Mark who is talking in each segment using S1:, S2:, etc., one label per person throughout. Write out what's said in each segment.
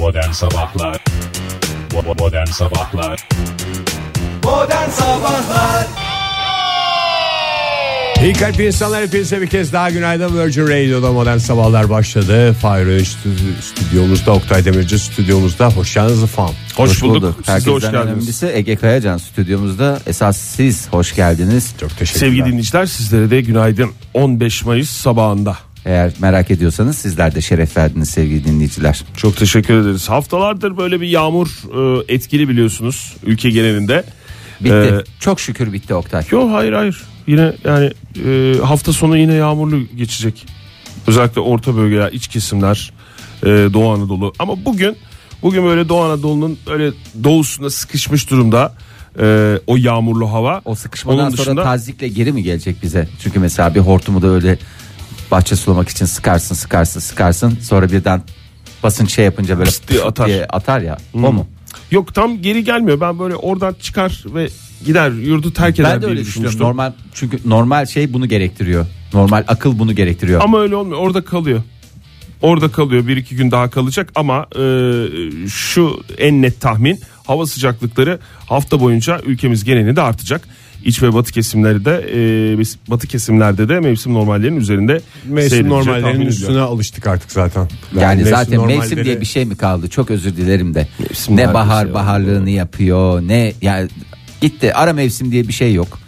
S1: Modern Sabahlar Modern Sabahlar
S2: Modern Sabahlar
S3: İyi kalp insanlar hepinize bir kez daha günaydın Virgin Radio'da modern sabahlar başladı. Fire stü- stüdyomuzda Oktay Demirci stüdyomuzda hoş geldiniz efendim.
S4: Hoş, bulduk. Siz de hoş geldiniz.
S5: önemlisi Ege Kayacan stüdyomuzda. Esas siz hoş geldiniz.
S3: Çok teşekkürler.
S4: Sevgili dinleyiciler sizlere de günaydın 15 Mayıs sabahında.
S5: Eğer merak ediyorsanız sizler de şeref verdiniz sevgili dinleyiciler.
S4: Çok teşekkür ederiz. Haftalardır böyle bir yağmur e, etkili biliyorsunuz ülke genelinde.
S5: Bitti.
S4: Ee,
S5: Çok şükür bitti Oktay.
S4: Yok hayır hayır. Yine yani e, hafta sonu yine yağmurlu geçecek. Özellikle orta bölgeler, iç kesimler, e, Doğu Anadolu. Ama bugün bugün böyle Doğu Anadolu'nun öyle doğusunda sıkışmış durumda e, o yağmurlu hava.
S5: O sıkışmadan
S4: Onun
S5: sonra
S4: dışında-
S5: tazikle geri mi gelecek bize? Çünkü mesela bir hortumu da öyle bahçe sulamak için sıkarsın sıkarsın sıkarsın. Sonra birden basınç şey yapınca böyle
S4: Pıs diye atar.
S5: diye atar ya.
S4: Hmm.
S5: O mu?
S4: Yok tam geri gelmiyor. Ben böyle oradan çıkar ve gider yurdu terk eder
S5: Ben de öyle
S4: düşünmüştüm.
S5: Normal çünkü normal şey bunu gerektiriyor. Normal akıl bunu gerektiriyor.
S4: Ama öyle olmuyor. Orada kalıyor. Orada kalıyor. Bir iki gün daha kalacak ama e, şu en net tahmin hava sıcaklıkları hafta boyunca ülkemiz genelinde artacak. İç ve batı kesimleri de e, biz- batı kesimlerde de mevsim normallerinin üzerinde
S3: Mevsim normallerinin üstüne alıştık artık zaten.
S5: Yani zaten
S3: normalleri-
S5: mevsim diye bir şey mi kaldı? Çok özür dilerim de.
S4: Mevsim
S5: ne bahar
S4: ya.
S5: baharlığını yapıyor, ne yani gitti. Ara mevsim diye bir şey yok.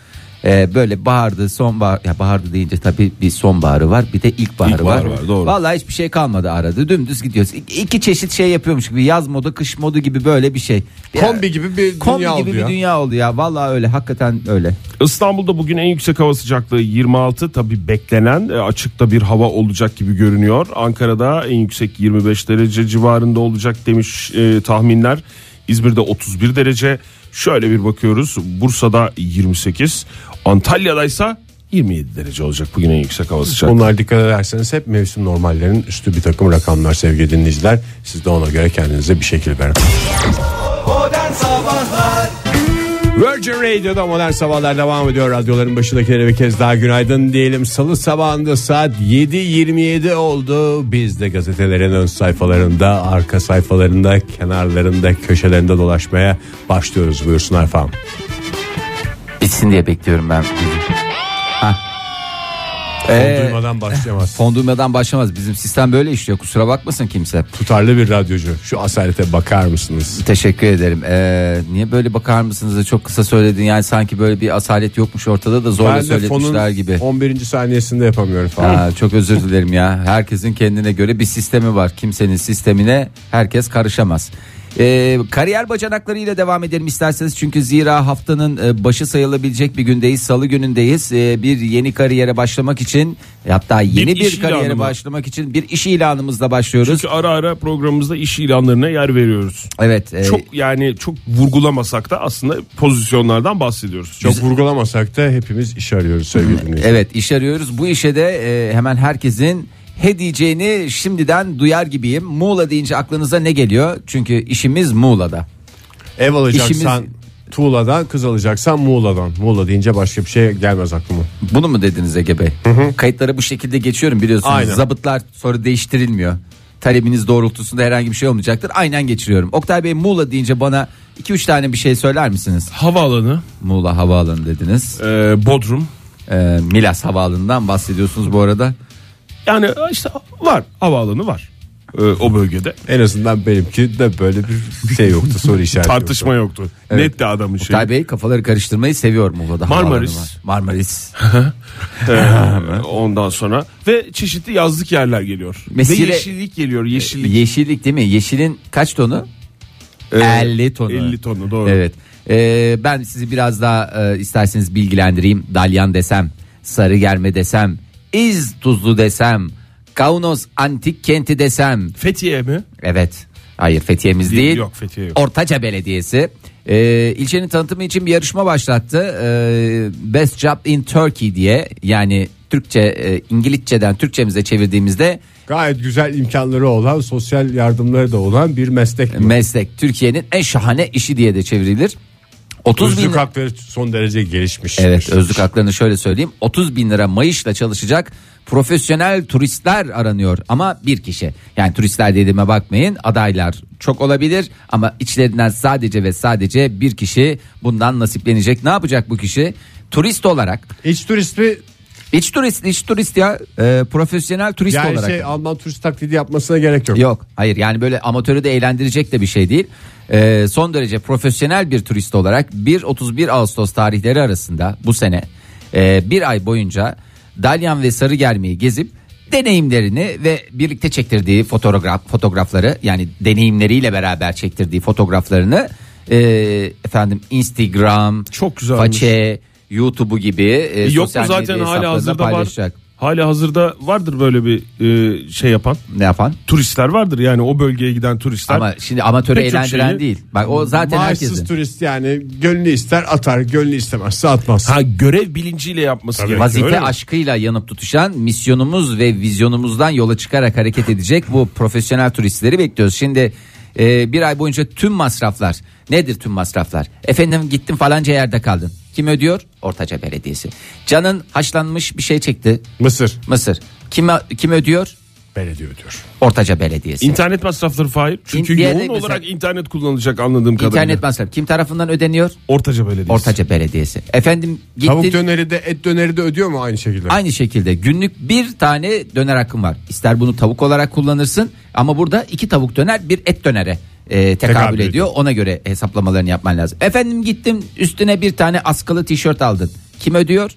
S5: Ee, böyle bahardı, sonbahar ya bahardı deyince tabii bir sonbaharı var, bir de ilkbaharı
S4: İlkbahar
S5: var.
S4: var, doğru.
S5: Vallahi hiçbir şey kalmadı arada. Dümdüz gidiyoruz. İ- İki çeşit şey yapıyormuş gibi. Yaz modu, kış modu gibi böyle bir şey. Ya,
S3: Kombi gibi bir
S5: kombi
S3: dünya
S5: gibi
S3: oldu
S5: bir
S3: ya.
S5: dünya oldu ya. Vallahi öyle. Hakikaten öyle.
S4: İstanbul'da bugün en yüksek hava sıcaklığı 26 tabi beklenen e, açıkta bir hava olacak gibi görünüyor. Ankara'da en yüksek 25 derece civarında olacak demiş e, tahminler. İzmir'de 31 derece. Şöyle bir bakıyoruz. Bursa'da 28, Antalya'da ise 27 derece olacak bugün en yüksek hava sıcaklığı.
S3: Onlar dikkat ederseniz hep mevsim normallerinin üstü bir takım rakamlar sevgili dinleyiciler. Siz de ona göre kendinize bir şekil verin. Virgin Radio'da modern sabahlar devam ediyor. Radyoların başındakilere bir kez daha günaydın diyelim. Salı sabahında saat 7.27 oldu. Biz de gazetelerin ön sayfalarında, arka sayfalarında, kenarlarında, köşelerinde dolaşmaya başlıyoruz. Buyursunlar efendim.
S5: Bitsin diye bekliyorum ben. Hah.
S3: Fon
S5: Ee,
S3: duymadan başlayamaz.
S5: fon duymadan başlamaz. Bizim sistem böyle işliyor. Kusura bakmasın kimse.
S3: Tutarlı bir radyocu. Şu asalete bakar mısınız?
S5: Teşekkür ederim. Ee, niye böyle bakar mısınız da çok kısa söyledin yani sanki böyle bir asalet yokmuş ortada da zorla
S3: Ben de
S5: söyletmişler
S3: fonun
S5: gibi.
S3: 11. saniyesinde yapamıyorum falan.
S5: Aa, çok özür dilerim ya. Herkesin kendine göre bir sistemi var. Kimsenin sistemine herkes karışamaz. Ee, kariyer bacanaklarıyla devam edelim isterseniz çünkü zira haftanın e, başı sayılabilecek bir gündeyiz salı günündeyiz Ee, bir yeni kariyere başlamak için hatta yeni bir,
S4: iş
S5: kariyere
S4: ilanı mı?
S5: başlamak için bir iş ilanımızla başlıyoruz.
S4: Çünkü ara ara programımızda iş ilanlarına yer veriyoruz.
S5: Evet e,
S4: Çok yani çok vurgulamasak da aslında pozisyonlardan bahsediyoruz. Çok
S3: Çok vurgulamasak da hepimiz iş arıyoruz sevgili dinleyiciler.
S5: Evet iş arıyoruz. Bu işe de e, hemen herkesin he diyeceğini şimdiden duyar gibiyim. Muğla deyince aklınıza ne geliyor? Çünkü işimiz Muğla'da.
S3: Ev alacaksan
S5: İşimiz-
S3: Tuğla'dan, kız alacaksan Muğla'dan. Muğla deyince başka bir şey gelmez aklıma.
S5: Bunu mu dediniz Ege Bey? Kayıtlara bu şekilde geçiyorum biliyorsunuz.
S3: Aynen.
S5: Zabıtlar sonra değiştirilmiyor. Talebiniz doğrultusunda herhangi bir şey olmayacaktır. Aynen geçiriyorum. Oktay Bey Muğla deyince bana 2-3 tane bir şey söyler misiniz?
S4: havaalanı,
S5: Muğla Havaalanı dediniz.
S4: e, Bodrum.
S5: Ee, Milas Havaalanı'ndan bahsediyorsunuz bu arada.
S4: Yani işte var havaalanı var e, o bölgede.
S3: En azından benimki de böyle bir şey yoktu soru işareti
S4: Tartışma
S3: yoktu.
S4: yoktu. Net de adamın şeyi.
S5: Oktay Bey kafaları karıştırmayı seviyor Muğla'da.
S4: Marmaris.
S5: Marmaris.
S4: Ee, ondan sonra ve çeşitli yazlık yerler geliyor.
S5: Mesire-
S4: Ve yeşillik geliyor. Yeşillik.
S5: Yeşillik değil mi? Yeşilin kaç tonu? 50 tonu.
S4: 50 tonu doğru.
S5: Evet. Ee, ben sizi biraz daha e, isterseniz bilgilendireyim. Dalyan desem, sarı germe desem, iz tuzlu desem, Kaunos antik kenti desem.
S4: Fethiye mi?
S5: Evet. Hayır Fethiye'miz
S4: Değil,
S5: değil.
S4: yok, Fethiye yok.
S5: Ortaca Belediyesi. Ee, ilçenin tanıtımı için bir yarışma başlattı. Ee, Best Job in Turkey diye yani Türkçe e, İngilizceden Türkçemize çevirdiğimizde
S3: Gayet güzel imkanları olan, sosyal yardımları da olan bir meslek. bu.
S5: meslek Türkiye'nin en şahane işi diye de çevrilir. 30 bin
S3: Özlük hakları son derece gelişmiş.
S5: Evet özlük haklarını şöyle söyleyeyim. 30 bin lira mayışla çalışacak profesyonel turistler aranıyor. Ama bir kişi. Yani turistler dediğime bakmayın adaylar çok olabilir. Ama içlerinden sadece ve sadece bir kişi bundan nasiplenecek. Ne yapacak bu kişi? Turist olarak
S3: İç turist mi?
S5: İç turist iç turist ya e, profesyonel turist
S3: Yani
S5: olarak
S3: şey Alman turist taklidi yapmasına gerek yok.
S5: Yok hayır yani böyle amatörü de eğlendirecek de bir şey değil. Ee, son derece profesyonel bir turist olarak 1-31 Ağustos tarihleri arasında bu sene e, bir ay boyunca Dalyan ve Sarıgerme'yi gezip deneyimlerini ve birlikte çektirdiği fotoğraf fotoğrafları yani deneyimleriyle beraber çektirdiği fotoğraflarını e, efendim Instagram,
S4: Çok güzelmiş.
S5: Façe, YouTube'u gibi e,
S4: Yok mu
S5: sosyal
S4: zaten
S5: medya
S4: hala hazırda var.
S5: paylaşacak.
S4: Hala hazırda vardır böyle bir e, şey yapan.
S5: Ne yapan?
S4: Turistler vardır yani o bölgeye giden turistler.
S5: Ama şimdi amatörü
S4: Pek
S5: eğlendiren
S4: şeyi-
S5: değil. Bak o zaten
S3: Maaşsız
S5: herkesin.
S3: turist yani gönlü ister atar gönlü istemezse atmaz.
S4: Ha görev bilinciyle yapması gerekiyor.
S5: Vazife aşkıyla yanıp tutuşan misyonumuz ve vizyonumuzdan yola çıkarak hareket edecek bu profesyonel turistleri bekliyoruz. Şimdi e, bir ay boyunca tüm masraflar nedir tüm masraflar? Efendim gittin falanca yerde kaldın. Kim ödüyor? Ortaca Belediyesi. Canın haşlanmış bir şey çekti.
S3: Mısır
S5: Mısır. Kim, kim ödüyor?
S3: belediye ödüyor.
S5: Ortaca Belediyesi.
S4: İnternet masrafları Fahir. Çünkü
S5: İn-
S4: yoğun
S5: mesela-
S4: olarak internet kullanılacak anladığım kadarıyla.
S5: İnternet masrafı kim tarafından ödeniyor?
S4: Ortaca Belediyesi.
S5: Ortaca Belediyesi. Efendim gittin.
S3: Tavuk döneri de et döneri de ödüyor mu aynı şekilde?
S5: Aynı şekilde günlük bir tane döner hakkın var. İster bunu tavuk olarak kullanırsın ama burada iki tavuk döner bir et dönere e, tekabül,
S3: Tekabül
S5: ediyor.
S3: ediyor.
S5: Ona göre hesaplamalarını yapman lazım. Efendim gittim üstüne bir tane askılı tişört aldın. Kim ödüyor?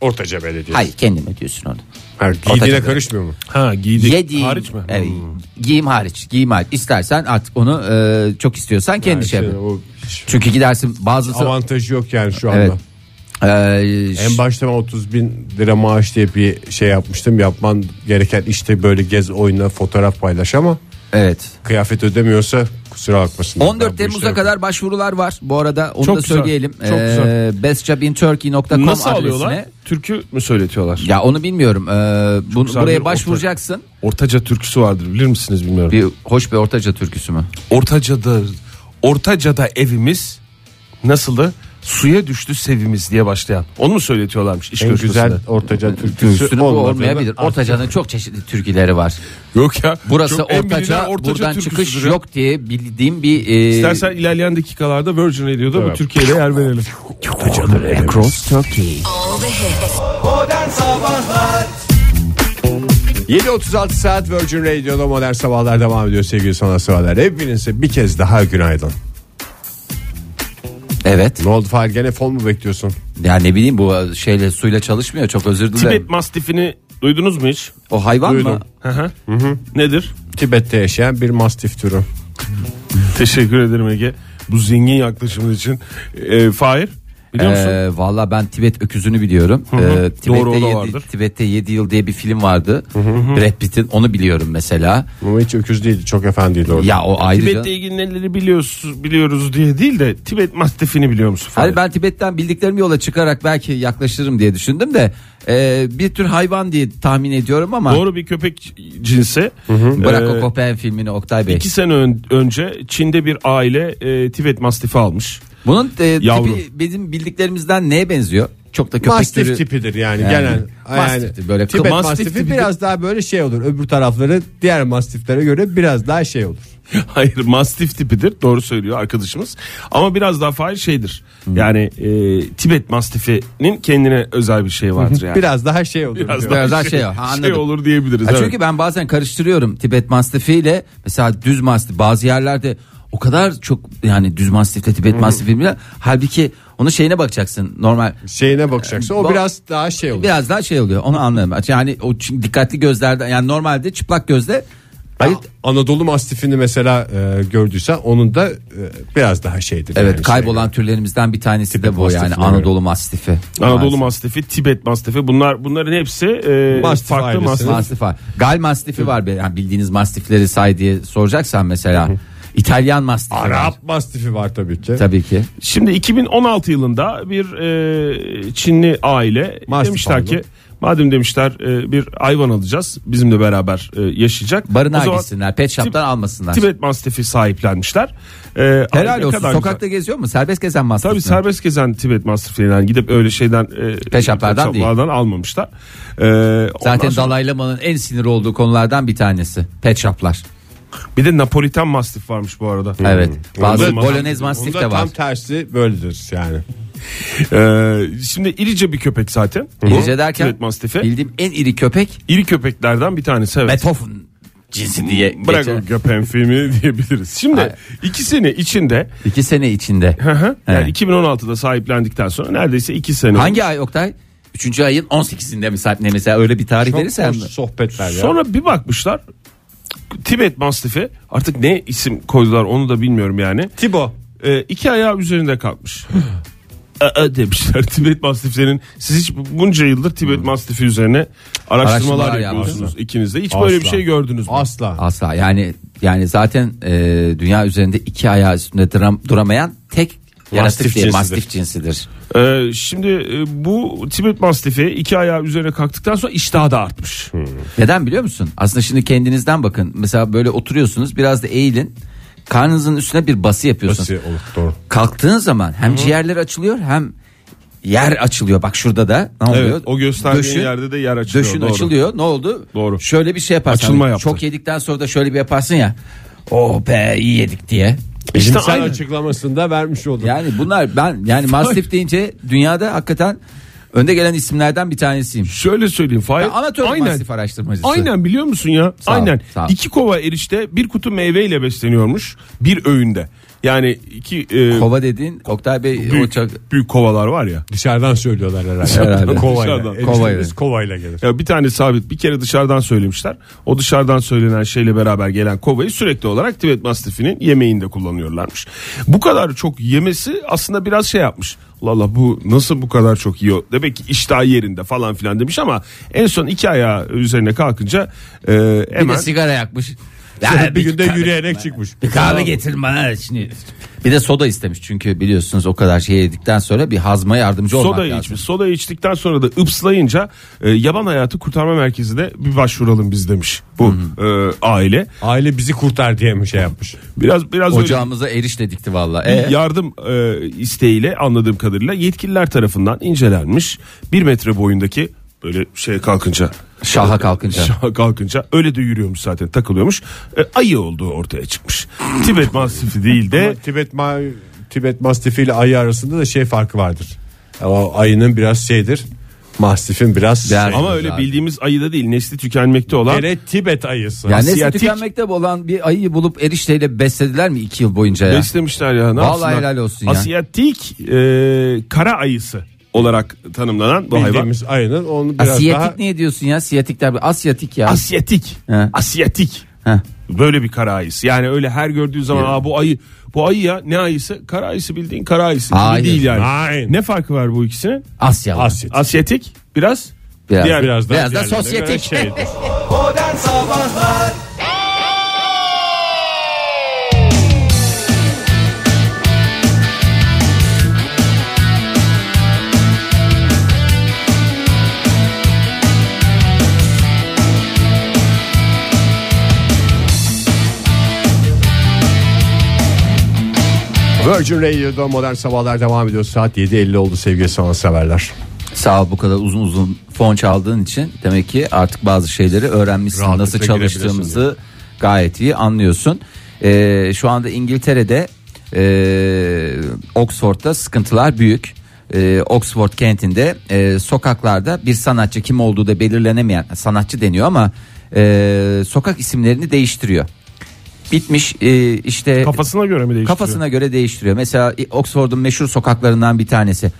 S3: Ortaca belediye.
S5: Hayır kendin ödüyorsun onu.
S3: Ha, giydiğine karışmıyor mu?
S4: Ha giydik.
S5: Yediğin,
S4: Hariç mi?
S5: Evet,
S4: Hmm.
S5: giyim hariç. Giyim hariç. İstersen artık onu e, çok istiyorsan kendi
S3: Yani
S5: şey
S3: şey,
S5: yap. Çünkü gidersin bazısı
S3: avantajı yok yani şu anda.
S5: Evet. e,
S3: En başta ben 30 bin lira maaş diye bir şey yapmıştım. Yapman gereken işte böyle gez oyna fotoğraf paylaş ama
S5: evet.
S3: kıyafet ödemiyorsa kusura bakmasın.
S5: 14
S3: Ben bu
S5: Temmuz'a kadar başvurular var. Bu arada onu
S4: Çok
S5: da
S4: güzel,
S5: söyleyelim.
S4: çok güzel.
S5: Ee, bestjobinturkey.com
S4: Nasıl
S5: adresine.
S4: alıyorlar? Türkü mü söyletiyorlar?
S5: Ya onu bilmiyorum. Ee, bunu,
S4: güzel
S5: buraya
S4: bir
S5: başvuracaksın.
S4: Ortaca türküsü vardır bilir misiniz bilmiyorum.
S5: Bir hoş bir ortaca türküsü mü?
S4: Ortaca'da Ortaca'da evimiz nasıldı? Suya düştü sevimiz diye başlayan. Onu mu söyletiyorlarmış iş
S3: En
S4: görüşmesinde?
S3: güzel ortaca türküsü
S5: bu olmayabilir. Ortaca'nın çok çeşitli türküleri var.
S4: Yok ya.
S5: Burası
S4: çok en bilinen
S5: ortaca, buradan çıkış
S4: ya.
S5: yok diye bildiğim bir e,
S4: İstersen ilerleyen dakikalarda Virgin Radio'da bu
S3: Evet.
S4: Türkiye'de yer verelim.
S5: Across Turkey.
S2: Modern Sabahlar
S3: 7.36 saat Virgin Radio'da modern sabahlar devam ediyor sevgili sanatseverler. Hepinize bir kez daha günaydın.
S5: Evet.
S3: Ne oldu Fahir gene fon mu bekliyorsun?
S5: Ya ne bileyim bu şeyle suyla çalışmıyor. Çok özür dilerim.
S4: Tibet mastifini duydunuz mu hiç?
S5: O hayvan
S3: Duydum.
S5: mı?
S4: Hı hı. Nedir?
S3: Tibet'te yaşayan bir mastif türü.
S4: Teşekkür ederim Ege. Bu zengin yaklaşımın için. Ee, Fahir biliyor musun?
S5: Ee, Valla ben Tibet öküzünü biliyorum.
S4: hı.
S5: Ee, Tibet'te,
S4: Doğru,
S5: yedi-
S4: vardır.
S5: Tibet'te 7 yıl diye bir film vardı. Brad Pitt'in onu biliyorum mesela.
S3: Ama hiç öküz değildi çok efendiydi orada.
S5: Ya o ayrıca.
S4: Tibet'le ilgili neleri biliyoruz, biliyoruz diye değil de Tibet mastifini biliyor musun? Fahir?
S5: Hani ben Tibet'ten bildiklerimi yola çıkarak belki yaklaşırım diye düşündüm de e, bir tür hayvan diye tahmin ediyorum ama
S4: Doğru bir köpek cinsi.
S5: bırak
S4: Ee,
S5: o Kopen filmini Oktay Bey.
S4: İki sene ön- önce Çin'de bir aile e, Tibet mastifi almış.
S5: Bunun e,
S4: Yavru.
S5: tipi bizim bildiklerimizden neye benziyor? Çok da köpek
S3: Mastif
S5: türü.
S3: tipidir yani,
S5: Yani,
S3: genel. Yani,
S5: böyle
S3: Tibet
S5: mastif
S3: mastifi
S5: tipi-
S3: biraz daha böyle şey olur. Öbür tarafları diğer mastiflere göre biraz daha şey olur.
S4: Hayır mastif tipidir doğru söylüyor arkadaşımız. Ama biraz daha fail şeydir. Yani e, Tibet mastifinin kendine özel bir şey vardır yani.
S3: Biraz daha şey olur.
S4: Biraz
S3: diyor.
S5: Biraz daha şey, ha, anladım.
S4: şey olur diyebiliriz.
S5: Ha,
S4: evet.
S5: Çünkü ben bazen karıştırıyorum Tibet Mastifi ile mesela düz mastif bazı yerlerde o kadar çok yani düz mastifle Tibet mastifi bile halbuki onun şeyine bakacaksın normal
S3: Şeyine bakacaksın. O
S5: Ba-
S3: biraz daha şey olur.
S5: biraz daha şey oluyor onu anlıyorum. Yani o dikkatli gözlerden yani normalde çıplak gözle
S3: Hayır, Anadolu mastifini mesela e, gördüysen onun da e, biraz daha şeydir.
S5: evet
S3: yani
S5: kaybolan
S3: şey.
S5: türlerimizden bir tanesi
S3: Tibet
S5: de bu yani Anadolu mastifi.
S4: Anadolu mastifi, Tibet mastifi bunlar bunların hepsi e,
S3: Mastif
S4: farklı
S3: ailesi.
S4: mastif.
S5: Mastif var. Gal mastifi var. Yani bildiğiniz mastifleri say diye soracaksan mesela. İtalyan mastifi var.
S3: Arap mastifi var tabii ki.
S5: Tabii ki.
S4: Şimdi 2016 yılında bir e, Çinli aile
S3: Mastif
S4: demişler
S3: aldı.
S4: ki Madem demişler e, bir hayvan alacağız bizimle beraber e, yaşayacak.
S5: Barınağa
S4: O zaman
S5: gitsinler. Pet shop'tan
S4: Tib-
S5: almasınlar.
S4: Tibet Mastiff'i sahiplenmişler. E,
S5: Helal
S4: ne
S5: olsun.
S4: kadar
S5: Sokakta
S4: güzel.
S5: geziyor mu? Serbest gezen mastif
S4: Tabii serbest gezen Tibet Mastiff'lerinden gidip öyle şeyden e,
S5: Pet shop'lardan
S4: pet shop'lardan almamışlar. E,
S5: Zaten
S4: sonra-
S5: Dalai Lama'nın en sinir olduğu konulardan bir tanesi. Pet shop'lar.
S4: Bir de Napoliten Mastiff varmış bu arada.
S5: Evet. Bazı
S4: Onda-
S5: Bolognese mastif de var.
S3: tam tersi böyledir yani.
S4: E, şimdi irice bir köpek zaten.
S5: İrice derken
S4: Tibet Mastiff'i.
S5: bildiğim en iri köpek
S4: İri köpeklerden bir tanesi evet.
S5: Beethoven cinsi diye
S4: Bırak
S5: geçer.
S4: o köpeğin filmi diyebiliriz. Şimdi
S5: Hayır.
S4: iki sene içinde
S5: İki sene içinde.
S4: hı hı, yani
S5: Evet.
S4: 2016'da sahiplendikten sonra neredeyse iki sene.
S5: Hangi ay Oktay? Üçüncü ayın 18'inde mi mesela öyle bir tarih
S3: Çok
S5: verirsen
S3: hoş
S5: mi?
S3: sohbetler ya.
S4: Sonra bir bakmışlar Tibet Mastiff'i artık ne isim koydular onu da bilmiyorum yani.
S3: Tibo.
S4: Ee, iki ayağı üzerinde kalkmış. Aa, demişler Tibet Mastiff'lerin siz hiç bunca yıldır Tibet Mastiff'i üzerine araştırmalar,
S5: Araştırmalar
S4: yapıyorsunuz
S5: yapıyorsunuz.
S4: ikiniz de. Hiç böyle bir
S3: Asla.
S4: şey gördünüz mü?
S3: Asla.
S5: Asla yani yani zaten e, dünya üzerinde iki ayağı üstünde duram- duramayan tek yaratık
S4: Mastif
S5: diye
S4: cinsidir.
S5: mastif cinsidir.
S4: Ee, şimdi e, bu Tibet Mastiff'i iki ayağı üzerine kalktıktan sonra iştahı da artmış.
S5: Neden biliyor musun? Aslında şimdi kendinizden bakın. Mesela böyle oturuyorsunuz biraz da eğilin. Karnınızın üstüne bir bası yapıyorsunuz.
S3: Nasıl olur doğru.
S5: Kalktığın zaman hem ciğerler açılıyor hem yer açılıyor. Bak şurada da ne oluyor?
S4: Evet o gösterdiğin
S5: Döşün-
S4: yerde de yer açılıyor.
S5: Döşün
S4: doğru.
S5: açılıyor. Ne oldu?
S4: Doğru.
S5: Şöyle bir şey yaparsın.
S4: Açılma yaptı.
S5: Çok yedikten sonra da şöyle bir yaparsın ya. Oh be iyi yedik diye.
S4: İşte
S3: Bilimsel
S4: aynen.
S3: açıklamasını da vermiş olduk.
S5: Yani bunlar ben yani mastif deyince dünyada hakikaten önde gelen isimlerden bir tanesiyim.
S4: Şöyle söyleyeyim Fahir.
S5: Amatör
S4: aynen.
S5: mastif araştırmacısı.
S4: Aynen biliyor musun ya?
S5: Sağ ol,
S4: aynen.
S5: sağ ol.
S4: İki kova erişte bir kutu meyveyle besleniyormuş bir öğünde. Yani iki e,
S5: Kova dediğin Oktay Bey
S4: büyük,
S5: çok
S4: büyük kovalar var ya.
S3: Dışarıdan söylüyorlar herhalde.
S5: Herhalde.
S3: kovayla.
S4: Dışarıdan.
S5: Kovayla.
S3: kovayla gelir.
S4: Ya bir tane sabit bir kere dışarıdan söylemişler. O dışarıdan söylenen şeyle beraber gelen kovayı sürekli olarak Tibet Mastiff'inin yemeğinde kullanıyorlarmış. Bu kadar çok yemesi aslında biraz şey yapmış. Allah Allah bu nasıl bu kadar çok yiyor? Demek ki iştah yerinde falan filan demiş ama en son iki ayağı üzerine kalkınca e,
S5: bir
S4: hemen
S5: de sigara yakmış.
S3: Sonra bir günde
S5: kahve-
S3: yürüyerek çıkmış.
S5: Bir kahve getirin bana şimdi. Bir de soda istemiş çünkü biliyorsunuz o kadar şey yedikten sonra bir hazma yardımcı olmak
S4: Sodayı
S5: lazım.
S4: içmiş. Sodayı içtikten sonra da ıpslayınca e, yaban hayatı kurtarma merkezine bir başvuralım biz demiş bu e, aile.
S3: Aile bizi kurtar diye mi şey yapmış?
S4: Biraz biraz öyle
S5: Ocağımıza eriş de dikti valla. E,
S4: yardım e, isteğiyle anladığım kadarıyla yetkililer tarafından incelenmiş. Bir metre boyundaki böyle şey kalkınca
S5: Şaha kalkınca.
S4: şaha kalkınca öyle de yürüyormuş zaten takılıyormuş. E, ayı olduğu ortaya çıkmış. Tibet Mastiff'i değil de
S3: Ama Tibet ma Tibet Mastifi ile ayı arasında da şey farkı vardır. O ayının biraz şeydir. Mastifin biraz
S5: Değer-
S4: ama öyle
S5: Abi.
S4: bildiğimiz ayı da değil nesli tükenmekte olan
S3: Gene Tibet ayısı.
S5: yani nesli
S4: Asiyatik-
S5: tükenmekte olan bir ayıyı bulup erişteyle beslediler mi iki yıl boyunca ya?
S4: Beslemişler ya. Ne
S5: Vallahi helal olsun ya.
S4: Asiyatik e, kara ayısı olarak tanımlanan bu hayvan.
S3: Bildiğimiz ayının onu biraz
S5: Asiyatik
S3: daha
S5: niye diyorsun ya? Siyatikler bir Asyatik ya.
S4: Asyatik.
S5: He.
S4: Asyatik.
S5: Heh.
S4: Böyle bir kara ayısı. Yani öyle her gördüğü zaman Aa, bu ayı bu ayı ya ne ayısı? Kara ayısı bildiğin kara ayısı
S5: Hayır.
S4: değil yani.
S3: Hayır.
S4: Ne farkı var bu ikisinin?
S5: Asyalı.
S3: Asyatik.
S4: Asyatik biraz
S5: Biraz,
S4: Diğer-
S3: Biraz, daha
S5: Biraz da
S3: diğerlerine
S5: sosyetik.
S3: şeydir.
S2: Modern Sabahlar
S3: Virgin Radio'da modern sabahlar devam ediyor. Saat 7.50 oldu sevgili sanatseverler.
S5: Sağ ol bu kadar uzun uzun fon çaldığın için demek ki artık bazı şeyleri öğrenmişsin.
S3: Rahatlıkla
S5: Nasıl çalıştığımızı gayet iyi anlıyorsun. Ee, şu anda İngiltere'de e, Oxford'da sıkıntılar büyük. Ee, Oxford kentinde e, sokaklarda bir sanatçı kim olduğu da belirlenemeyen sanatçı deniyor ama e, sokak isimlerini değiştiriyor. Bitmiş e, işte
S4: kafasına göre mi değiştiriyor?
S5: kafasına göre değiştiriyor. Mesela Oxford'un meşhur sokaklarından bir tanesi.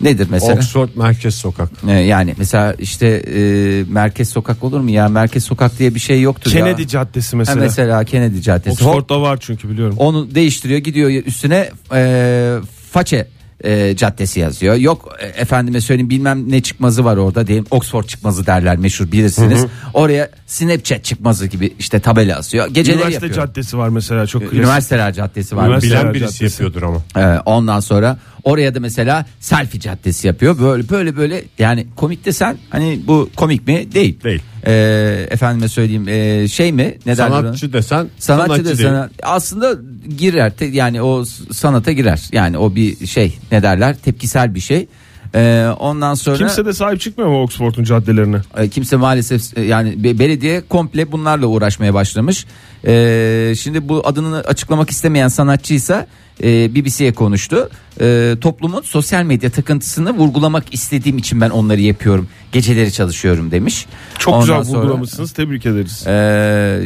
S5: Nedir mesela?
S3: Oxford Merkez Sokak.
S5: Ee, yani mesela işte e, merkez sokak olur mu ya merkez sokak diye bir şey yoktur
S4: Kennedy
S5: ya.
S4: Caddesi
S5: Ha,
S4: mesela.
S5: mesela Kennedy Caddesi.
S4: Oxford'da var çünkü biliyorum.
S5: onu değiştiriyor gidiyor üstüne e, façe e, caddesi yazıyor. Yok e, efendime söyleyeyim bilmem ne çıkmazı var orada diyelim Oxford çıkmazı derler meşhur bilirsiniz. Oraya Snapchat çıkmazı gibi işte tabela asıyor. Geceleri
S4: Üniversite
S5: yapıyor.
S4: caddesi var mesela çok klasik.
S5: Üniversiteler Caddesi var.
S4: Üniversite-
S3: Bilen birisi
S4: caddesi.
S3: yapıyordur ama.
S5: Ee, ondan sonra oraya da mesela selfie caddesi yapıyor. Böyle böyle böyle yani komik desen hani bu komik mi? Değil.
S3: Değil.
S5: Ee, efendime söyleyeyim ee, şey mi? Ne?
S3: Sanatçı desen
S5: Sanatçı,
S3: sanatçı,
S5: da
S3: değil.
S5: aslında girer te- yani o sanata girer yani o bir şey ne derler tepkisel bir şey Ee, ondan sonra
S4: Kimse de sahip çıkmıyor mu Oxford'un caddelerine?
S5: e, kimse maalesef e, yani be- belediye komple bunlarla uğraşmaya başlamış. Ee, şimdi bu adını açıklamak istemeyen sanatçıysa e, BBC'ye konuştu. E, toplumun sosyal medya takıntısını vurgulamak istediğim için ben onları yapıyorum. Geceleri çalışıyorum demiş.
S4: Çok
S5: Ondan
S4: güzel
S5: sonra,
S4: vurgulamışsınız tebrik ederiz.
S5: e,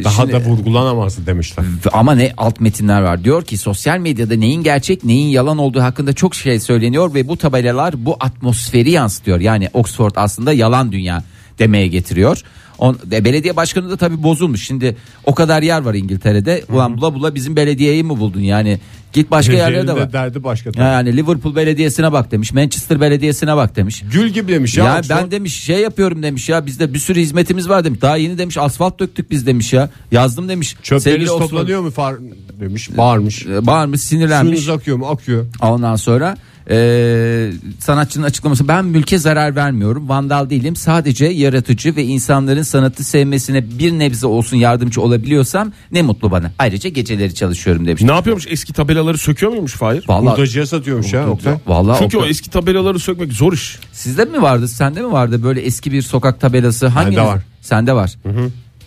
S3: Daha
S5: şimdi-
S3: da vurgulanamazdı demişler.
S5: ama ne alt metinler var. Diyor ki sosyal medyada neyin gerçek neyin yalan olduğu hakkında çok şey söyleniyor ve bu tabelalar bu atmosferi yansıtıyor. Yani Oxford aslında yalan dünya demeye getiriyor. On, e, belediye başkanı da tabii bozulmuş. Şimdi o kadar yer var İngiltere'de. Ulan bula bula bizim belediyeyi mi buldun? Yani git başka yerlere de bak.
S3: de derdi başka. tabii.
S5: Yani Liverpool Belediyesi'ne bak demiş. Manchester Belediyesi'ne bak demiş.
S3: Gül gibi demiş ya.
S5: Ya,
S3: Oxford.
S5: ben demiş şey yapıyorum demiş ya bizde bir sürü hizmetimiz var demiş. Daha yeni demiş asfalt döktük biz demiş ya. Yazdım demiş.
S3: Çöpleriniz
S5: Oxford-
S3: toplanıyor mu far demiş. Bağırmış.
S5: E, Bağırmış sinirlenmiş.
S3: Suyunuz akıyor mu? Akıyor.
S5: Ondan sonra e, sanatçının açıklaması ben mülke zarar vermiyorum vandal değilim sadece yaratıcı ve insanların sanatı sevmesine bir nebze olsun yardımcı olabiliyorsam ne mutlu bana ayrıca geceleri çalışıyorum demiş.
S4: Ne yapıyormuş eski tabelaları söküyor muymuş Fahir?
S5: Vallahi,
S3: Hurdacıya satıyormuş ya Oktay.
S5: vallahi
S4: Çünkü o
S5: Oktay,
S4: eski tabelaları sökmek zor iş.
S5: sizde mi vardı sende mi vardı böyle eski bir sokak tabelası hangi
S3: Bende var.
S5: sende var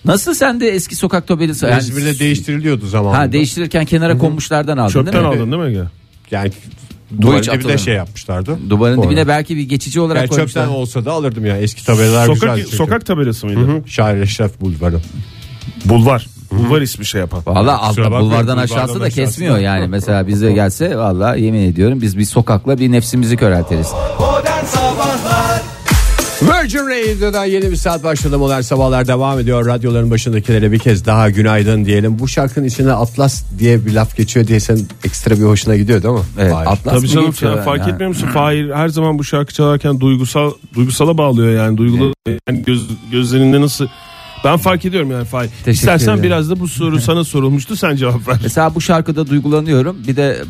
S5: nasıl sende eski sokak tabelası yani,
S3: İzmir'de değiştiriliyordu zamanında.
S5: ha, değiştirirken kenara konmuşlardan aldın
S4: Çöpten
S5: değil mi?
S4: aldın değil mi?
S3: Yani duvarın dibine
S5: atılır.
S3: şey yapmışlardı.
S5: duvarın
S3: Orada.
S5: dibine belki bir geçici olarak
S3: Yani
S5: koymuşlar.
S3: çöpten olsa da alırdım ya. Eski tabelalar
S4: Sokak,
S3: güzel.
S4: sokak tabelası mıydı?
S3: Şair Eşref Bulvarı.
S4: Bulvar. Bulvar ismi şey yapan.
S5: Valla altta bulvardan
S3: bulvardan
S5: aşağısı da kesmiyor yani. Mesela bize gelse valla yemin ediyorum biz bir sokakla bir nefsimizi körelteriz.
S2: Modern Sabahlar
S3: Virgin Radio'dan yeni bir saat başladı. Modern Sabahlar devam ediyor. Radyoların başındakilere bir kez daha günaydın diyelim. Bu şarkının içine Atlas diye bir laf geçiyor diye sen ekstra bir hoşuna gidiyor değil mi?
S5: Evet,
S3: Hayır.
S5: Atlas
S4: Tabii canım sen
S5: yani?
S4: fark etmiyor musun? Fahir her zaman bu şarkı çalarken duygusal duygusala bağlıyor yani duygulu yani göz, gözlerinde nasıl ben fark ediyorum yani Fahir. İstersen
S5: ederim.
S4: biraz da bu soru sana sorulmuştu sen cevap ver.
S5: Mesela bu şarkıda duygulanıyorum. Bir de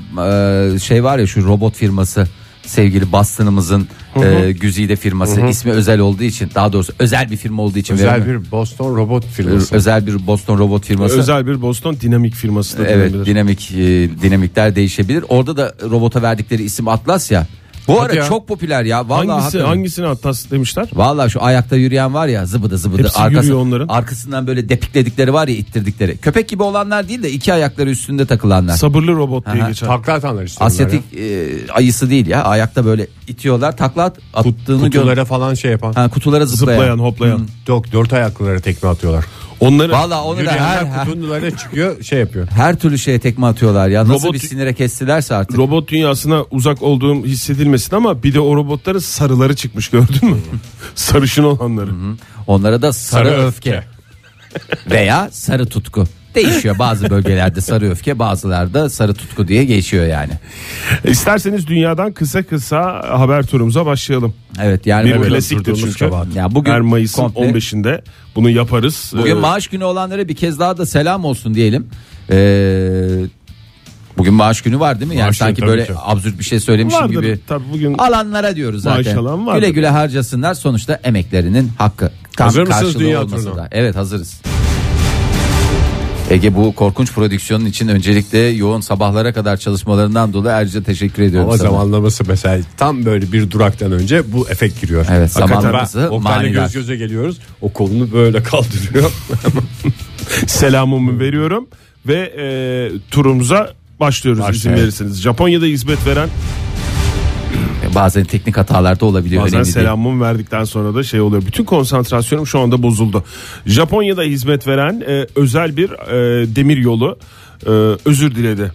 S5: e, şey var ya şu robot firması sevgili Boston'ımızın e, güzide firması ismi özel olduğu için daha doğrusu özel bir firma olduğu için
S3: Özel
S5: veremiyorum.
S3: bir Boston robot firması.
S5: özel bir Boston robot firması.
S4: Özel bir Boston dinamik firması da
S5: Evet
S4: denilebilir.
S5: dinamik e, dinamikler değişebilir. Orada da robota verdikleri isim Atlas ya. Bu
S3: Hadi
S5: ara
S3: ya.
S5: çok popüler ya. Vallahi
S4: Hangisi,
S5: hakikaten.
S4: hangisini Atlas demişler?
S5: Vallahi şu ayakta yürüyen var ya zıbıdı zıbıdı.
S4: Hepsi yürüyor onların.
S5: Arkasından böyle depikledikleri var ya ittirdikleri. Köpek gibi olanlar değil de iki ayakları üstünde takılanlar.
S4: Sabırlı robot diye
S5: Aha.
S4: geçer.
S3: Takla atanlar işte.
S5: Asyatik e, ayısı değil ya. Ayakta böyle itiyorlar. Takla at, attığını gör.
S3: Kutulara falan şey yapan.
S5: Ha, kutulara zıplayan.
S4: Zıplayan hoplayan.
S3: Dört, dört ayaklılara tekme atıyorlar.
S4: Onları
S5: Vallahi onu da her, her,
S3: çıkıyor şey yapıyor.
S5: her türlü şeye tekme atıyorlar ya. Nasıl
S4: Robot-
S5: bir sinire kestilerse artık.
S4: robot dünyasına uzak olduğum hissedilmesin ama bir de o robotların sarıları çıkmış gördün mü? Sarışın olanları.
S5: Onlara da sarı,
S3: Sarı
S5: öfke.
S3: öfke.
S5: veya sarı tutku. Değişiyor bazı bölgelerde sarı öfke bazılarda sarı tutku diye geçiyor yani.
S4: İsterseniz dünyadan kısa kısa haber turumuza başlayalım.
S5: Evet yani
S4: Bir klasiktir çünkü.
S5: Ya bugün
S4: Her Mayıs'ın
S5: komple-
S4: 15'inde bunu yaparız.
S5: Bugün
S4: Ee,
S5: maaş günü olanlara bir kez daha da selam olsun diyelim. Ee, bugün maaş günü var değil mi? Yani
S3: Maaş
S5: sanki böyle
S3: ki.
S5: absürt bir şey söylemişim
S4: vardır.
S5: gibi.
S4: Tabii bugün
S5: Alanlara diyoruz zaten.
S4: Alan vardır.
S5: Güle güle harcasınlar sonuçta emeklerinin hakkı. Tam
S3: Hazır mısınız dünya turuna?
S5: da. Evet hazırız. Ege bu korkunç prodüksiyonun için öncelikle yoğun sabahlara kadar çalışmalarından dolayı ayrıca teşekkür ediyorum
S3: Ama
S5: sana.
S3: zamanlaması mesela tam böyle bir duraktan önce bu efekt giriyor.
S5: Evet,
S3: Hakikaten
S5: zamanlaması
S3: ben Oktay'la
S5: manidar.
S3: göz göze geliyoruz. O kolunu böyle kaldırıyor.
S4: selamımı veriyorum ve e, turumuza başlıyoruz izin
S3: Başlayalım.
S4: verirseniz. Japonya'da hizmet veren
S5: Bazen teknik hatalar da olabiliyor.
S4: bazen selamımı verdikten sonra da şey oluyor. Bütün konsantrasyonum şu anda bozuldu. Japonya'da hizmet veren e, özel bir e, demir yolu e, özür diledi.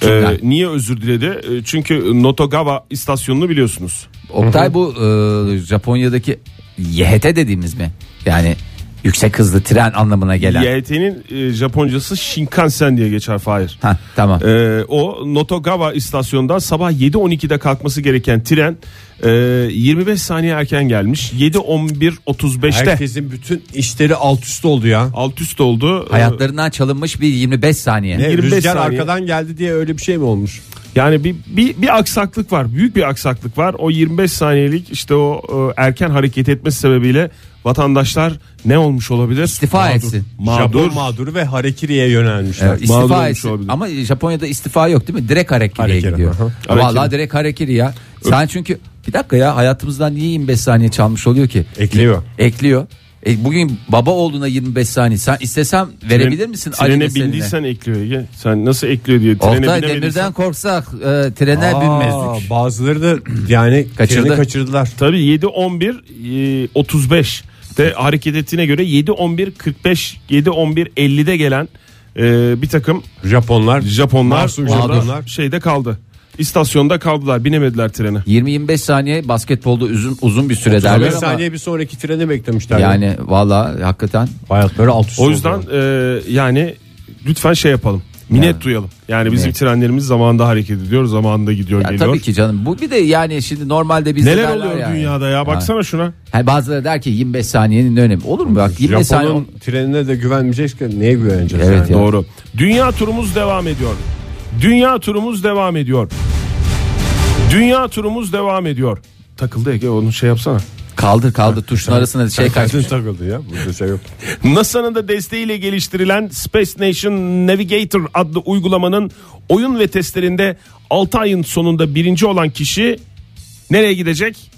S5: Kimden?
S4: E, niye özür diledi? E, çünkü Notogawa istasyonunu biliyorsunuz.
S5: Oktay bu e, Japonya'daki YHT dediğimiz mi? Yani Yüksek hızlı tren anlamına gelen.
S4: YT'nin e, Japoncası Shinkansen diye geçer Fahir.
S5: Ha tamam.
S4: Ee, o Notogawa istasyonunda sabah 7.12'de kalkması gereken tren e, 25 saniye erken gelmiş. 7.11.35'te
S3: Herkesin bütün işleri alt üst oldu ya.
S4: alt üst oldu. Ee,
S5: Hayatlarından çalınmış bir 25 saniye.
S3: Ne,
S4: 25
S3: rüzgar
S4: saniye.
S3: arkadan geldi diye öyle bir şey mi olmuş?
S4: Yani bir, bir bir aksaklık var. Büyük bir aksaklık var. O 25 saniyelik işte o e, erken hareket etmesi sebebiyle vatandaşlar ne olmuş olabilir?
S5: İstifa etsin.
S4: Mağdur.
S3: Japon mağduru ve harekiriye yönelmişler.
S5: Evet,
S4: Mağdur
S5: istifa
S4: olmuş
S5: etsin.
S4: olabilir.
S5: Ama Japonya'da istifa yok değil mi? Direkt harekiriye
S3: Harekiri,
S5: gidiyor.
S3: aha.
S5: Vallahi
S4: Harekiri.
S5: direkt harekiri ya. Sen çünkü bir dakika ya hayatımızdan niye 25 saniye çalmış oluyor ki?
S3: Ekliyor.
S5: Ekliyor. E, bugün baba olduğuna 25 saniye. Sen istesem verebilir misin? Ali
S4: Trene bindiysen ekliyor Ege. Sen nasıl ekliyor diye trene
S5: Oktay demirden korksak e, trene
S3: Aa,
S5: binmezdik.
S3: bazıları da yani
S5: Kaçırdı.
S3: treni kaçırdılar.
S4: Tabii 7 11 e, 35 de hareket ettiğine göre 7 11 45 7 11 50'de gelen e, bir takım
S3: Japonlar,
S4: Japonlar
S3: Japonlar.
S4: şeyde kaldı. İstasyonda kaldılar, binemediler trene.
S5: 20-25 saniye basketbolda uzun uzun bir süre
S3: 35
S5: derler ama
S3: saniye bir sonraki treni beklemişler.
S5: yani valla hakikaten
S3: hayatları alt üst
S4: O
S3: oldu.
S4: yüzden e, yani lütfen şey yapalım. Minnet
S5: Yani.
S4: duyalım. Yani bizim
S5: Evet.
S4: trenlerimiz zamanında hareket ediyor, zamanında gidiyor,
S5: ya
S4: geliyor.
S5: tabii ki canım bu bir de yani şimdi normalde bizde
S4: Neler oluyor
S5: yani.
S4: dünyada ya? Baksana şuna.
S5: Ha, bazıları der ki 25 saniyenin ne önemi olur mu bak 25 saniye
S3: trenine de güvenmeyeceğiz ki neye güveneceğiz?
S5: Evet
S3: yani?
S5: ya.
S4: Doğru. Dünya turumuz devam ediyor. Dünya turumuz devam ediyor. Dünya turumuz devam ediyor. Takıldı Ege onu şey yapsana.
S5: Kaldır kaldır tuşun arasına şey kaçmış.
S3: Kaçmış takıldı ya. Burada şey yok.
S4: NASA'nın da desteğiyle geliştirilen Space Nation Navigator adlı uygulamanın oyun ve testlerinde 6 ayın sonunda birinci olan kişi nereye gidecek?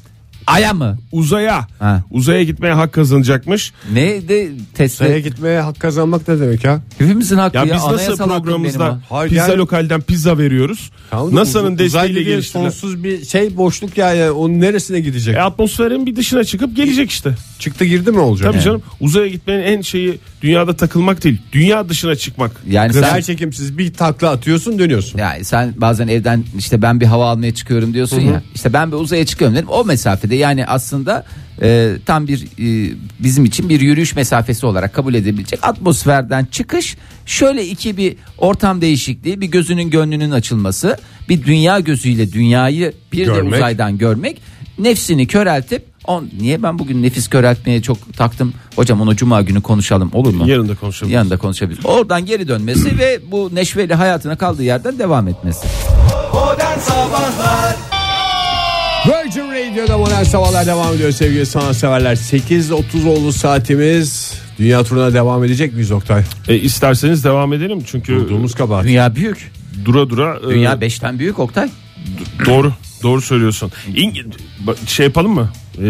S5: Aya mı?
S4: Uzaya.
S5: Ha.
S4: Uzaya gitmeye hak kazanacakmış.
S5: Ne de
S3: Saya
S5: testi?
S3: gitmeye hak kazanmak ne demek ya?
S5: Hepimizin hakkı
S4: Ya
S5: ya.
S4: biz nasıl programımızda.
S3: Hayır,
S4: pizza
S3: yani-
S4: lokalden pizza veriyoruz.
S3: Tamam
S4: NASA'nın desteğiyle geliştirilen
S3: sonsuz bir şey boşluk ya, yani onun neresine gidecek?
S4: e, atmosferin bir dışına çıkıp gelecek işte.
S3: Çıktı girdi mi olacak?
S4: Tabii canım uzaya gitmenin en şeyi dünyada takılmak değil. Dünya dışına çıkmak.
S5: Yani sen
S3: Yer çekimsiz bir takla atıyorsun dönüyorsun.
S5: ya sen bazen evden işte ben bir hava almaya çıkıyorum diyorsun ya. İşte ben bir uzaya çıkıyorum dedim. O mesafede yani aslında e, tam bir e, bizim için bir yürüyüş mesafesi olarak kabul edebilecek atmosferden çıkış şöyle iki bir ortam değişikliği bir gözünün gönlünün açılması bir dünya gözüyle dünyayı bir de
S3: Görmek.
S5: uzaydan görmek nefsini köreltip on, niye ben bugün nefis köreltmeye çok taktım hocam onu cuma günü konuşalım olur mu?
S4: Yarın da konuşalım.
S5: yanında konuşabiliriz. Oradan geri dönmesi ve bu neşveli hayatına kaldığı yerden devam etmesi.
S2: Modern Sabahlar
S3: Virgin Radio'da modern sabahlar devam ediyor sevgili sanatseverler. 8.30 oldu saatimiz. Dünya turuna devam edecek miyiz Oktay?
S4: E, isterseniz devam edelim çünkü
S3: Durduğumuz kabahat.
S5: Dünya büyük.
S4: dura dura e,
S5: Dünya 5'ten büyük Oktay.
S4: Doğru doğru söylüyorsun. İng- şey yapalım mı? E,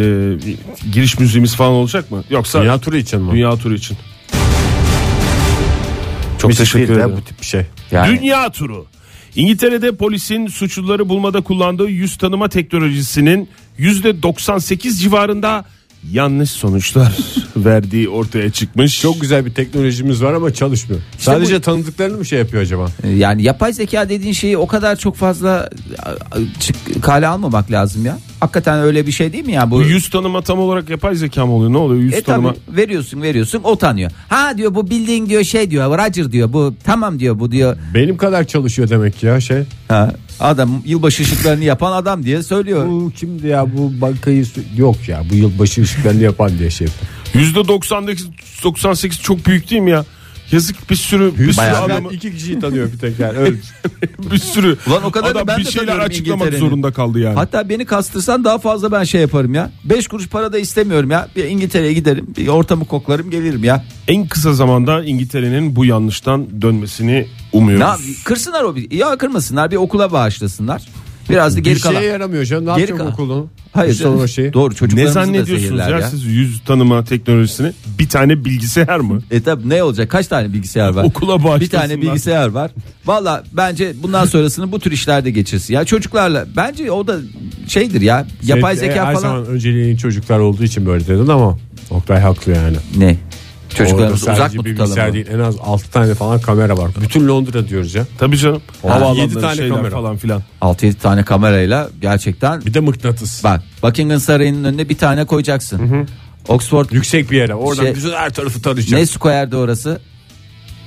S4: giriş müziğimiz falan olacak mı? Yoksa
S3: Dünya turu için mi?
S4: dünya turu için. Çok
S3: Müzik
S4: teşekkür ederim.
S3: Bu tip bir şey.
S5: Yani
S4: Dünya turu. İngiltere'de polisin suçluları bulmada kullandığı yüz tanıma teknolojisinin %98 civarında yanlış sonuçlar verdiği ortaya çıkmış.
S3: Çok güzel bir teknolojimiz var ama çalışmıyor. Sadece tanıdıklarını mı şey yapıyor acaba?
S5: yani yapay zeka dediğin şeyi o kadar çok fazla çık, kale almamak lazım ya. Hakikaten öyle bir şey değil mi ya bu?
S4: Bu yüz tanıma tam olarak yapay zeka mı oluyor? Ne oluyor yüz
S5: E
S4: tanıma?
S5: tabii veriyorsun veriyorsun o tanıyor. Ha diyor bu bildiğin diyor şey diyor Roger diyor bu tamam diyor bu diyor.
S3: Benim kadar çalışıyor demek ya şey.
S5: Ha, adam yılbaşı ışıklarını yapan adam diye söylüyor.
S3: Bu kimdi ya bu bankayı yok ya bu yılbaşı ışıklarını yapan diye şey yapıyor.
S4: Yüzde 98 98 çok büyük değil mi ya? Yazık bir sürü bir sürü
S5: Bayağı.
S4: adamı
S3: Ben iki kişiyi tanıyor bir tek yani öyle.
S4: bir sürü
S5: Ulan o kadar da
S4: adam
S5: ben
S4: bir
S5: de
S4: şeyler açıklamak zorunda kaldı yani.
S5: Hatta beni kastırsan daha fazla ben şey yaparım ya. 5 kuruş para da istemiyorum ya. Bir İngiltere'ye giderim. Bir ortamı koklarım gelirim ya.
S4: En kısa zamanda İngiltere'nin bu yanlıştan dönmesini umuyoruz.
S5: Ne kırsınlar o bir. Ya kırmasınlar bir okula bağışlasınlar. Biraz da geri
S3: bir
S5: kalan.
S3: şeye yaramıyor canım. Ne
S5: Geri
S3: yapacak okulunu?
S5: Hayır.
S3: Sonra o şeyi.
S5: Doğru
S4: Ne
S5: çocuklarımızı
S4: zannediyorsunuz ya,
S5: ya.
S4: siz yüz tanıma teknolojisini? Bir tane bilgisayar mı?
S5: E tabi ne olacak? Kaç tane bilgisayar var?
S4: Okula
S5: Bir
S4: bağışlasınlar.
S5: tane bilgisayar var. Valla bence bundan sonrasını bu tür işlerde geçirsin. Ya çocuklarla bence o da şeydir ya. Yapay
S3: Şey,
S5: zeka
S3: her
S5: falan.
S3: zaman önceliğin çocuklar olduğu için böyle dedin ama Oktay haklı yani.
S5: Ne? Çocuklarımızı
S3: Orada
S5: uzak
S3: sadece
S5: mı tutalım?
S3: bilgisayar değil en az 6 tane falan kamera var. Bütün Londra diyoruz ya.
S4: Tabii canım.
S3: Ha,
S4: Havaalanları,
S3: yedi tane
S4: şeyler
S3: kamera.
S4: falan filan.
S5: 6-7 tane kamerayla gerçekten
S3: Bir de mıknatıs.
S5: bak Buckingham Sarayı'nın önüne bir tane koyacaksın. Oxford
S3: Yüksek bir yere. Oradan
S5: Şey-
S3: bütün her tarafı tarayacak.
S5: ne square'di orası?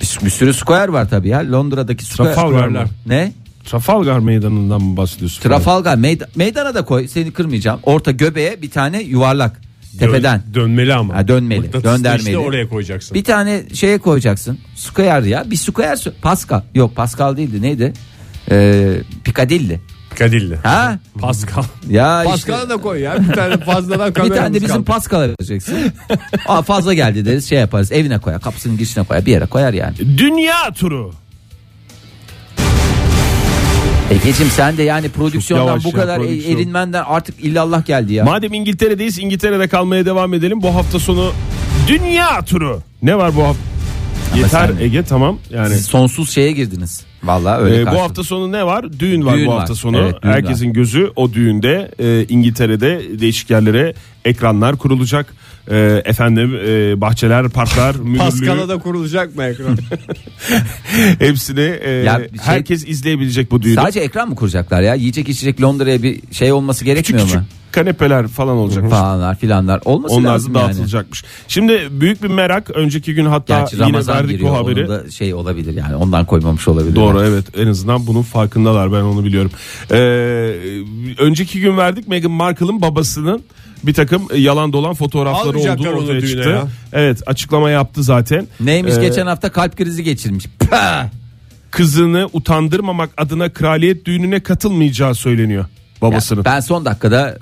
S5: Bir, bir sürü square var tabii ya. Londra'daki square.
S4: Trafalgar mı?
S5: Ne?
S4: Trafalgar meydanından mı bahsediyorsun?
S5: Trafalgar meyda- meydana da koy. Seni kırmayacağım. Orta göbeğe bir tane yuvarlak. Tepeden.
S3: Dön- dönmeli ama.
S5: Ha, dönmeli,
S3: Mıknatıslı
S5: döndermeli.
S3: işte oraya koyacaksın.
S5: Bir tane şeye koyacaksın. Square ya. Bir square. sö- Pascal. Yok Pascal değildi. Neydi? Ee, Piccadilly.
S3: Kadilli.
S5: Ha?
S3: Pascal.
S5: Ya
S3: Pascal'a
S5: işte.
S3: da koy ya. Bir tane fazladan
S5: Bir
S3: kameramız
S5: tane de bizim
S3: kaldı.
S5: Pascal'a vereceksin. Aa, fazla geldi deriz şey yaparız. Evine koyar. Kapısının girişine koyar. Bir yere koyar yani.
S4: Dünya turu.
S5: Egeciğim sen de yani prodüksiyondan bu kadar e-
S4: prodüksiyon.
S5: erinmenden artık illallah geldi ya.
S4: Madem İngiltere'deyiz İngiltere'de kalmaya devam edelim. Bu hafta sonu dünya turu. Ne var bu hafta? Yeter
S5: sen-
S4: Ege tamam yani.
S5: Siz sonsuz şeye girdiniz. Vallahi öyle
S4: Ee, bu hafta sonu ne var? Düğün var
S5: Düğün
S4: bu
S5: var.
S4: hafta sonu.
S5: Evet,
S4: Herkesin gözü o düğünde. Ee, İngiltere'de değişik yerlere ekranlar kurulacak. Ee, efendim e, bahçeler, parklar,
S3: Pascal'a
S4: mühürlü
S3: da kurulacak mı ekran?
S4: hepsini e,
S5: Ya bir şey-
S4: herkes izleyebilecek bu düğünü.
S5: Sadece ekran mı kuracaklar ya? Yiyecek içecek Londra'ya bir şey olması
S4: küçük
S5: gerekmiyor
S4: küçük
S5: mu?
S4: kanepeler falan olacak.
S5: Falanlar filanlar olması
S4: Onlar
S5: lazım
S4: da
S5: yani.
S4: dağıtılacakmış. Şimdi büyük bir merak. Önceki gün hatta
S5: Gerçi
S4: yine
S5: Ramazan
S4: verdik
S5: giriyor.
S4: bu haberi.
S5: Onun da şey olabilir yani ondan koymamış olabilir.
S4: Doğru evet en azından bunun farkındalar ben onu biliyorum. Ee, önceki gün verdik Meghan Markle'ın babasının bir takım yalan dolan fotoğrafları
S3: Almayacaklar
S4: olduğu
S3: onu
S4: ortaya
S3: düğüne
S4: çıktı.
S3: ya.
S4: Evet açıklama yaptı zaten.
S5: Neymiş
S4: Ee,
S5: geçen hafta kalp krizi geçirmiş. Pah!
S4: Kızını utandırmamak adına kraliyet düğününe katılmayacağı söyleniyor babasının.
S5: Ya ben son dakikada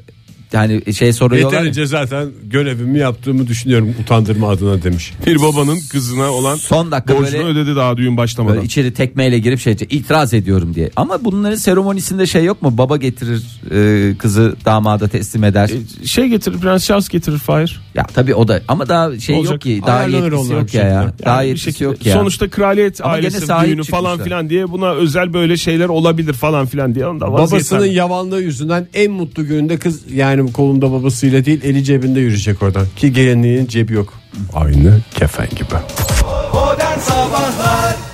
S5: yani şey soruyorlar.
S3: Yeterince zaten görevimi yaptığımı düşünüyorum utandırma adına demiş.
S4: Bir babanın kızına olan
S5: Son dakika
S4: borcunu
S5: böyle-
S4: ödedi daha düğün başlamadan.
S5: Böyle içeri tekmeyle girip şey itiraz ediyorum diye. Ama bunların seremonisinde şey yok mu? Baba getirir e, kızı damada teslim eder.
S4: E, şey getirir Prens Charles getirir Fahir.
S5: ya tabii o da ama daha şey
S4: Olacak.
S5: yok ki. Daha yetkisi yok ya. ya. Daha
S4: Yani bir
S5: yetkisi
S4: şekilde-
S5: yok ya.
S4: Sonuçta kraliyet
S5: Ama
S4: ailesi düğünü falan
S5: çıkmışlar.
S4: filan diye buna özel böyle şeyler olabilir falan filan diye. Onda
S3: Babasının yavanlığı yüzünden en mutlu gününde kız yani kolunda babasıyla değil eli cebinde yürüyecek oradan. Ki gelinliğin cebi yok. Aynı kefen gibi.
S2: Modern Sabahlar